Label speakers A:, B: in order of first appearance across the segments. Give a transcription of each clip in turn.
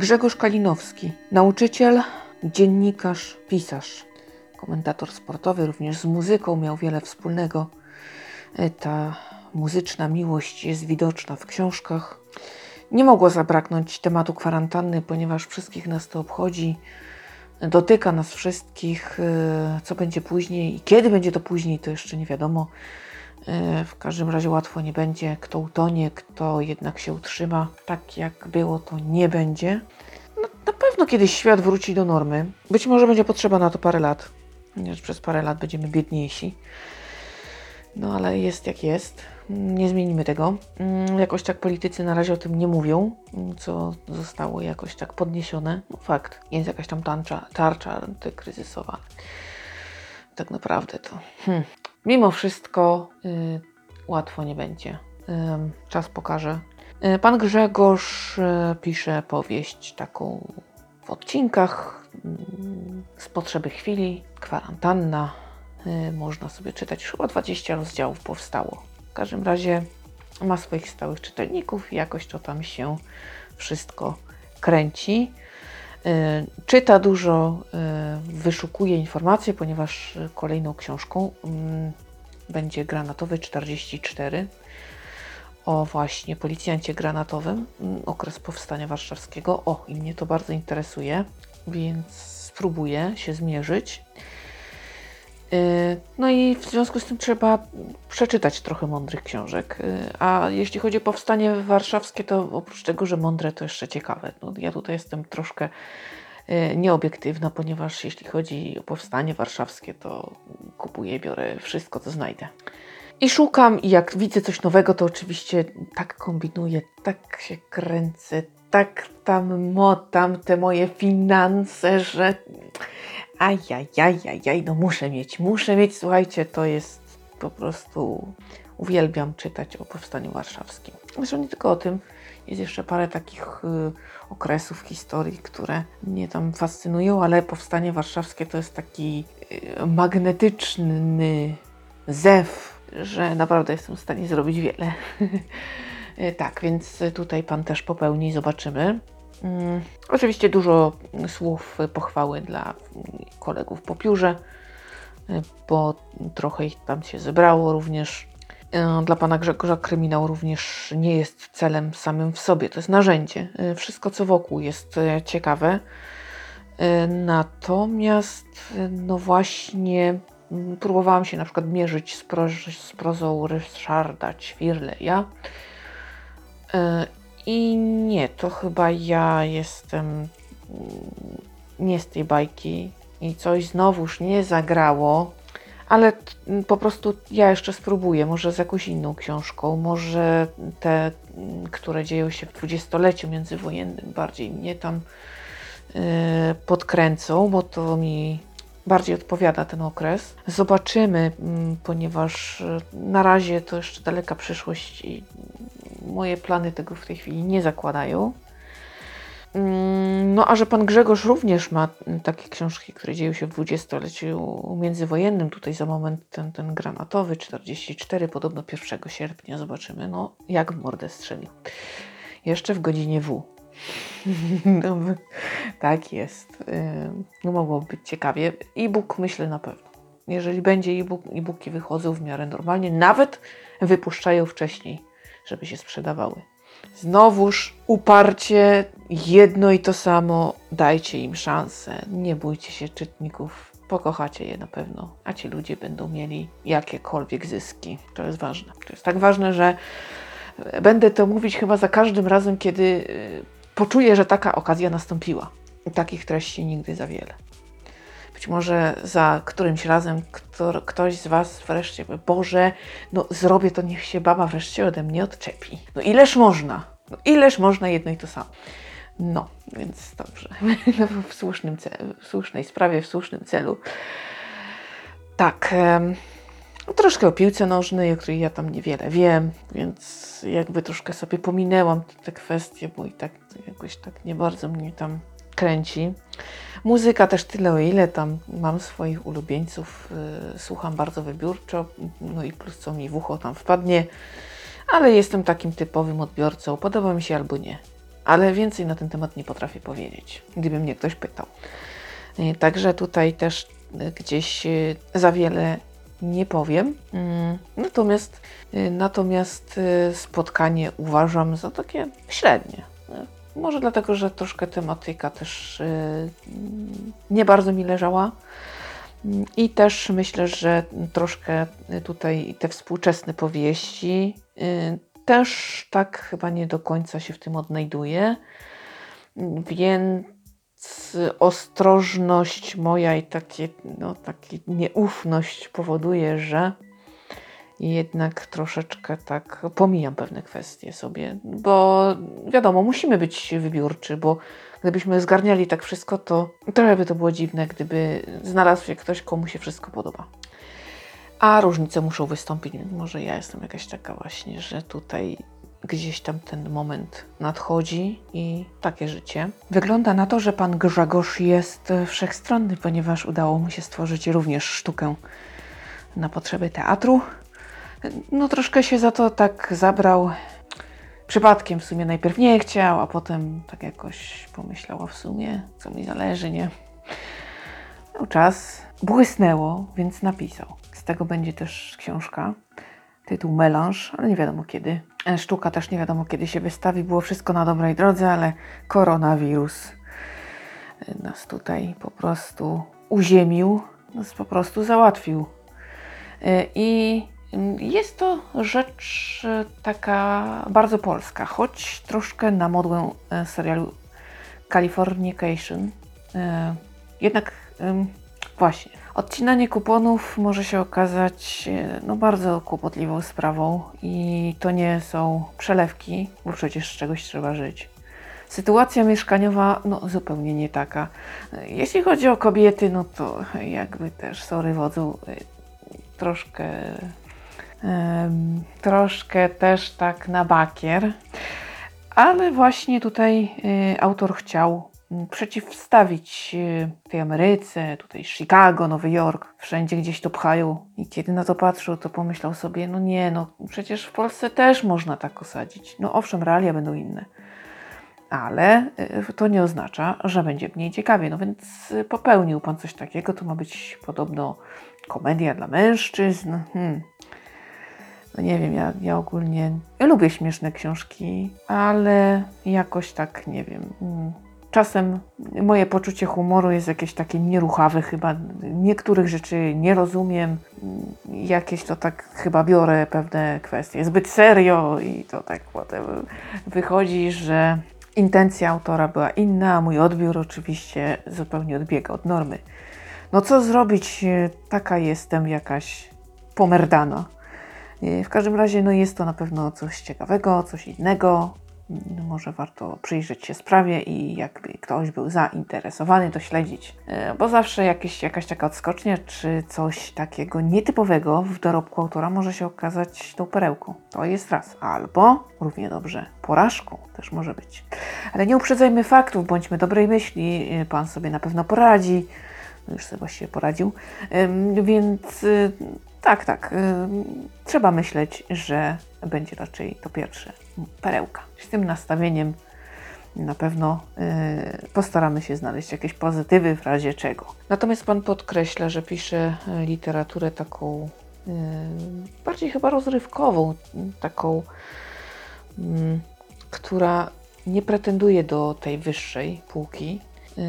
A: Grzegorz Kalinowski, nauczyciel, dziennikarz, pisarz, komentator sportowy, również z muzyką miał wiele wspólnego. E, Ta muzyczna miłość jest widoczna w książkach. Nie mogło zabraknąć tematu kwarantanny, ponieważ wszystkich nas to obchodzi. Dotyka nas wszystkich. E, Co będzie później i kiedy będzie to później, to jeszcze nie wiadomo. E, W każdym razie łatwo nie będzie. Kto utonie, kto jednak się utrzyma, tak jak było, to nie będzie. No, na pewno kiedyś świat wróci do normy. Być może będzie potrzeba na to parę lat. Ponieważ przez parę lat będziemy biedniejsi. No ale jest jak jest. Nie zmienimy tego. Mm, Jakoś tak politycy na razie o tym nie mówią, co zostało jakoś tak podniesione. No fakt, jest jakaś tam tarcza, tarcza antykryzysowa. Tak naprawdę to. Hmm. Mimo wszystko y, łatwo nie będzie. Ym, czas pokaże. Y, Pan Grzegorz y, pisze powieść taką w odcinkach mm, z potrzeby chwili, kwarantanna. Y, Można sobie czytać, chyba 20 rozdziałów powstało. W każdym razie ma swoich stałych czytelników i jakoś to tam się wszystko kręci. Y, Czyta dużo, y, wyszukuje informacje, ponieważ y, kolejną książką mm, będzie Granatowy 44 o właśnie policjancie granatowym, mm, okres powstania warszawskiego. O, i mnie to bardzo interesuje, więc spróbuję się zmierzyć. Y, No i w związku z tym trzeba przeczytać trochę mądrych książek. Y, A jeśli chodzi o powstanie warszawskie, to oprócz tego, że mądre, to jeszcze ciekawe. No, ja tutaj jestem troszkę y, nieobiektywna, ponieważ jeśli chodzi o powstanie warszawskie, to kupuję, biorę wszystko, co znajdę. I szukam, i jak widzę coś nowego, to oczywiście tak kombinuję, tak się kręcę, tak tam motam te moje finanse, że ajajajajaj, no muszę mieć, muszę mieć, słuchajcie, to jest po prostu, uwielbiam czytać o Powstaniu Warszawskim. Zresztą nie tylko o tym, jest jeszcze parę takich y, okresów historii, które mnie tam fascynują, ale Powstanie Warszawskie to jest taki y, magnetyczny zew, że naprawdę jestem w stanie zrobić wiele. Y, tak, więc tutaj Pan też popełni, zobaczymy. Mm, Oczywiście dużo słów pochwały dla kolegów po piórze, bo trochę ich tam się zebrało również. Y, Dla pana Grzegorza kryminał również nie jest celem samym w sobie, to jest narzędzie. Y, Wszystko co wokół jest y, ciekawe. Natomiast, no właśnie, mm, próbowałam się na przykład mierzyć z, pro, z prozą Ryszarda Ćwirleja. I nie, to chyba ja jestem mm, nie z tej bajki i coś znowuż nie zagrało, ale t- m, po prostu ja jeszcze spróbuję, może z jakąś inną książką, może te, m, które dzieją się w dwudziestoleciu międzywojennym, bardziej mnie tam y, podkręcą, bo to mi bardziej odpowiada ten okres. Zobaczymy, ponieważ y, na razie to jeszcze daleka przyszłość i moje plany tego w tej chwili nie zakładają. Mm, No, a że pan Grzegorz również ma takie książki, które dzieją się w dwudziestoleciu międzywojennym. Tutaj za moment ten, ten granatowy 44, podobno 1 sierpnia. Zobaczymy, no, jak w mordę. Jeszcze w godzinie W. No, tak jest. No, mogłoby być ciekawie. E-book myślę na pewno. Jeżeli będzie e-book, e-booki wychodzą w miarę normalnie, nawet wypuszczają wcześniej, żeby się sprzedawały. Znowuż uparcie, jedno i to samo, dajcie im szansę, nie bójcie się czytników, pokochacie je na pewno, a ci ludzie będą mieli jakiekolwiek zyski. To jest ważne. To jest tak ważne, że będę to mówić chyba za każdym razem, kiedy y, poczuję, że taka okazja nastąpiła. Takich treści nigdy za wiele. Być może za którymś razem kto, ktoś z Was wreszcie Boże, no zrobię to, niech się baba wreszcie ode mnie odczepi. No ileż można? No ileż można jedno i to samo. No, więc dobrze. W, słusznym celu, w słusznej sprawie, w słusznym celu. Tak. em, troszkę o piłce nożnej, o której ja tam niewiele wiem, więc jakby troszkę sobie pominęłam te kwestie, bo i tak jakoś tak nie bardzo mnie tam kręci. Muzyka też tyle, o ile tam mam swoich ulubieńców, y, słucham bardzo wybiórczo, no i plus co mi w ucho tam wpadnie, ale jestem takim typowym odbiorcą, podoba mi się albo nie. ale więcej na ten temat nie potrafię powiedzieć, gdyby mnie ktoś pytał. Y, Także tutaj też y, gdzieś za wiele nie powiem. Mm, Natomiast, natomiast spotkanie uważam za takie średnie. Może dlatego, że troszkę tematyka też y, nie bardzo mi leżała. I też myślę, że troszkę tutaj te współczesne powieści y, też tak chyba nie do końca się w tym odnajduje. Więc ostrożność moja i takie, no, takie nieufność powoduje, że jednak troszeczkę tak pomijam pewne kwestie sobie, bo wiadomo, musimy być wybiórczy, bo gdybyśmy zgarniali tak wszystko, to trochę by to było dziwne, gdyby znalazł się ktoś, komu się wszystko podoba. A różnice muszą wystąpić. Może ja jestem jakaś taka właśnie, że tutaj gdzieś tam ten moment nadchodzi i takie życie. Wygląda na to, że pan Grzegorz jest wszechstronny, ponieważ udało mu się stworzyć również sztukę na potrzeby teatru. No troszkę się za to tak zabrał. Przypadkiem w sumie najpierw nie chciał, a potem tak jakoś pomyślał, a w sumie co mi zależy, nie? Miał czas, błysnęło, więc napisał. Z tego będzie też książka. Tytuł Melanż, ale nie wiadomo kiedy. E, Sztuka też nie wiadomo kiedy się wystawi. Było wszystko na dobrej drodze, ale koronawirus nas tutaj po prostu uziemił, nas po prostu załatwił. E, I jest to rzecz e, taka bardzo polska, choć troszkę na modłę e, serialu Californication. E, Jednak właśnie, odcinanie kuponów może się okazać no, bardzo kłopotliwą sprawą i to nie są przelewki, bo przecież z czegoś trzeba żyć. Sytuacja mieszkaniowa no, zupełnie nie taka. Jeśli chodzi o kobiety, no to jakby też, sorry wodzu, troszkę, troszkę też tak na bakier. Ale właśnie tutaj y, autor chciał mm, przeciwstawić y, tej Ameryce, tutaj Chicago, Nowy Jork, wszędzie gdzieś to pchają. I kiedy na to patrzył, to pomyślał sobie, no nie, no przecież w Polsce też można tak osadzić. No owszem, realia będą inne. Ale y, to nie oznacza, że będzie mniej ciekawie. No więc popełnił pan coś takiego. To ma być podobno komedia dla mężczyzn. Hmm. No nie wiem, ja, ja ogólnie ja lubię śmieszne książki, ale jakoś tak nie wiem. mm, Czasem moje poczucie humoru jest jakieś takie nieruchawe, chyba niektórych rzeczy nie rozumiem. mm, Jakieś to tak chyba biorę pewne kwestie zbyt serio i to tak potem wychodzi, że intencja autora była inna, a mój odbiór oczywiście zupełnie odbiega od normy. No co zrobić? Taka jestem jakaś pomerdana. E, W każdym razie no jest to na pewno coś ciekawego, coś innego. Mm, Może warto przyjrzeć się sprawie i jakby ktoś był zainteresowany, to śledzić. E, Bo zawsze jakieś, jakaś taka odskocznia, czy coś takiego nietypowego w dorobku autora może się okazać tą perełką. To jest raz. Albo równie dobrze porażką też może być. Ale nie uprzedzajmy faktów, bądźmy dobrej myśli. E, Pan sobie na pewno poradzi. Już sobie właściwie poradził. Więc y, tak, tak. ym, Trzeba myśleć, że będzie raczej to pierwsze perełka. Z tym nastawieniem na pewno y, postaramy się znaleźć jakieś pozytywy w razie czego. Natomiast Pan podkreśla, że pisze y, literaturę taką y, bardziej chyba rozrywkową, y, taką, mm, która nie pretenduje do tej wyższej półki. Yy,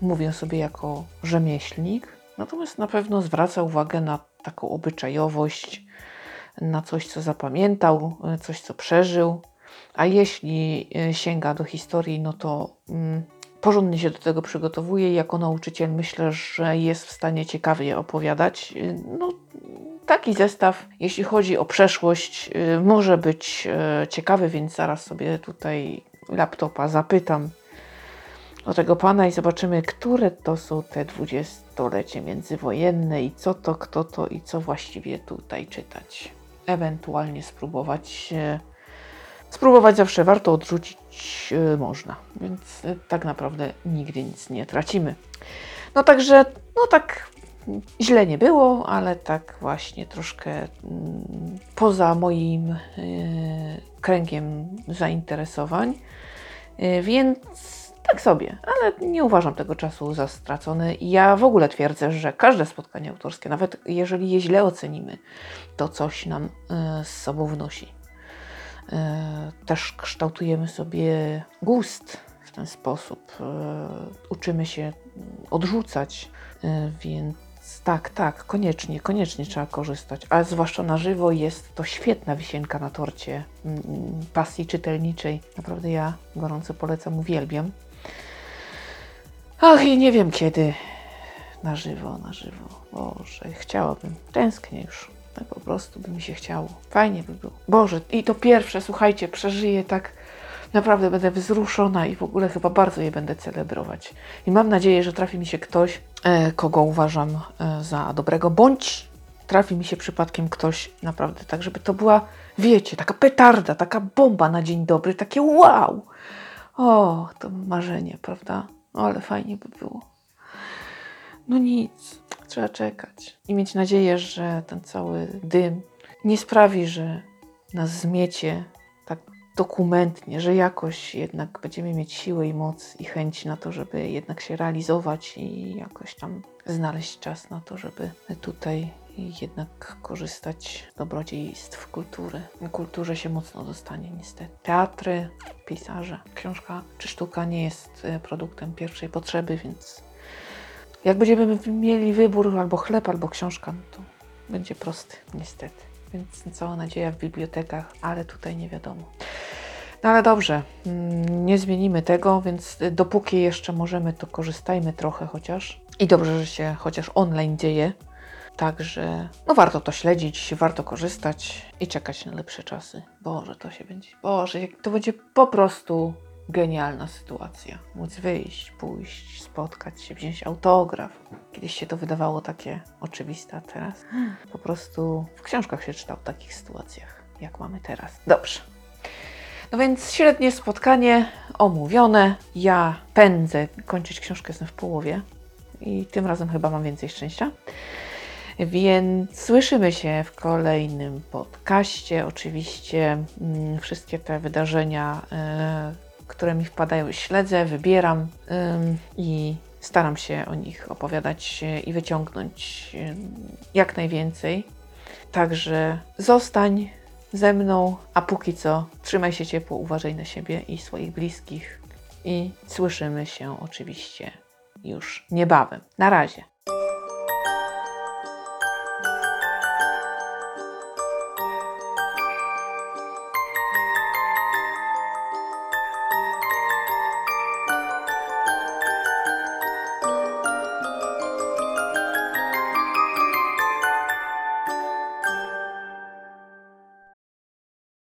A: mówię o sobie jako rzemieślnik, natomiast na pewno zwraca uwagę na taką obyczajowość, na coś, co zapamiętał, yy, coś, co przeżył. A jeśli yy, sięga do historii, no to mm, porządnie się do tego przygotowuje. Jako nauczyciel myślę, że jest w stanie ciekawie opowiadać. No, taki zestaw, jeśli chodzi o przeszłość, może być ciekawy, więc zaraz sobie tutaj laptopa zapytam o tego pana i zobaczymy, które to są te dwudziestolecie międzywojenne i co to, kto to i co właściwie tutaj czytać. Ewentualnie spróbować. e, Spróbować zawsze warto, odrzucić e, można, więc e, tak naprawdę nigdy nic nie tracimy. No także, no tak źle nie było, ale tak właśnie troszkę mm, poza moim kręgiem zainteresowań. Więc tak sobie, ale nie uważam tego czasu za stracony. Ja w ogóle twierdzę, że każde spotkanie autorskie, nawet jeżeli je źle ocenimy, to coś nam y, z sobą wnosi. Y, Też kształtujemy sobie gust w ten sposób. Y, Uczymy się odrzucać, więc tak, tak, koniecznie, koniecznie trzeba korzystać. A zwłaszcza na żywo jest to świetna wisienka na torcie mm, pasji czytelniczej. Naprawdę ja gorąco polecam, uwielbiam. Ach, i nie wiem kiedy. Na żywo, na żywo. Boże, chciałabym. Tęsknię już. Tak po prostu by mi się chciało. Fajnie by było. Boże, i to pierwsze, słuchajcie, przeżyję tak. Naprawdę będę wzruszona i w ogóle chyba bardzo je będę celebrować. I mam nadzieję, że trafi mi się ktoś, e, kogo uważam e, za dobrego, bądź trafi mi się przypadkiem ktoś naprawdę tak, żeby to była, wiecie, taka petarda, taka bomba na dzień dobry, takie wow. O, to marzenie, prawda? O, ale fajnie by było. No nic, trzeba czekać i mieć nadzieję, że ten cały dym nie sprawi, że nas zmiecie tak dokumentnie, że jakoś jednak będziemy mieć siłę i moc i chęć na to, żeby jednak się realizować i jakoś tam znaleźć czas na to, żeby tutaj jednak korzystać z dobrodziejstw kultury. Kulturze się mocno dostanie niestety. Teatry, pisarze, książka czy sztuka nie jest e, produktem pierwszej potrzeby, więc jak będziemy mieli wybór albo chleb, albo książka, no to będzie prosty, niestety. Więc cała nadzieja w bibliotekach, ale tutaj nie wiadomo. No ale dobrze, mm, nie zmienimy tego, więc dopóki jeszcze możemy, to korzystajmy trochę chociaż. I dobrze, że się chociaż online dzieje. Także no warto to śledzić, warto korzystać i czekać na lepsze czasy. Boże, to się będzie. Boże, to będzie po prostu genialna sytuacja. Móc wyjść, pójść, spotkać się, wziąć autograf. Kiedyś się to wydawało takie oczywiste, a teraz po prostu w książkach się czytał w takich sytuacjach, jak mamy teraz. Dobrze. No więc średnie spotkanie omówione. Ja pędzę kończyć książkę, jestem w połowie i tym razem chyba mam więcej szczęścia. Więc słyszymy się w kolejnym podcaście. Oczywiście mm, wszystkie te wydarzenia, e, które mi wpadają, śledzę, wybieram i staram się o nich opowiadać e, i wyciągnąć jak najwięcej. Także zostań ze mną, a póki co trzymaj się ciepło, uważaj na siebie i swoich bliskich i słyszymy się oczywiście już niebawem. Na razie.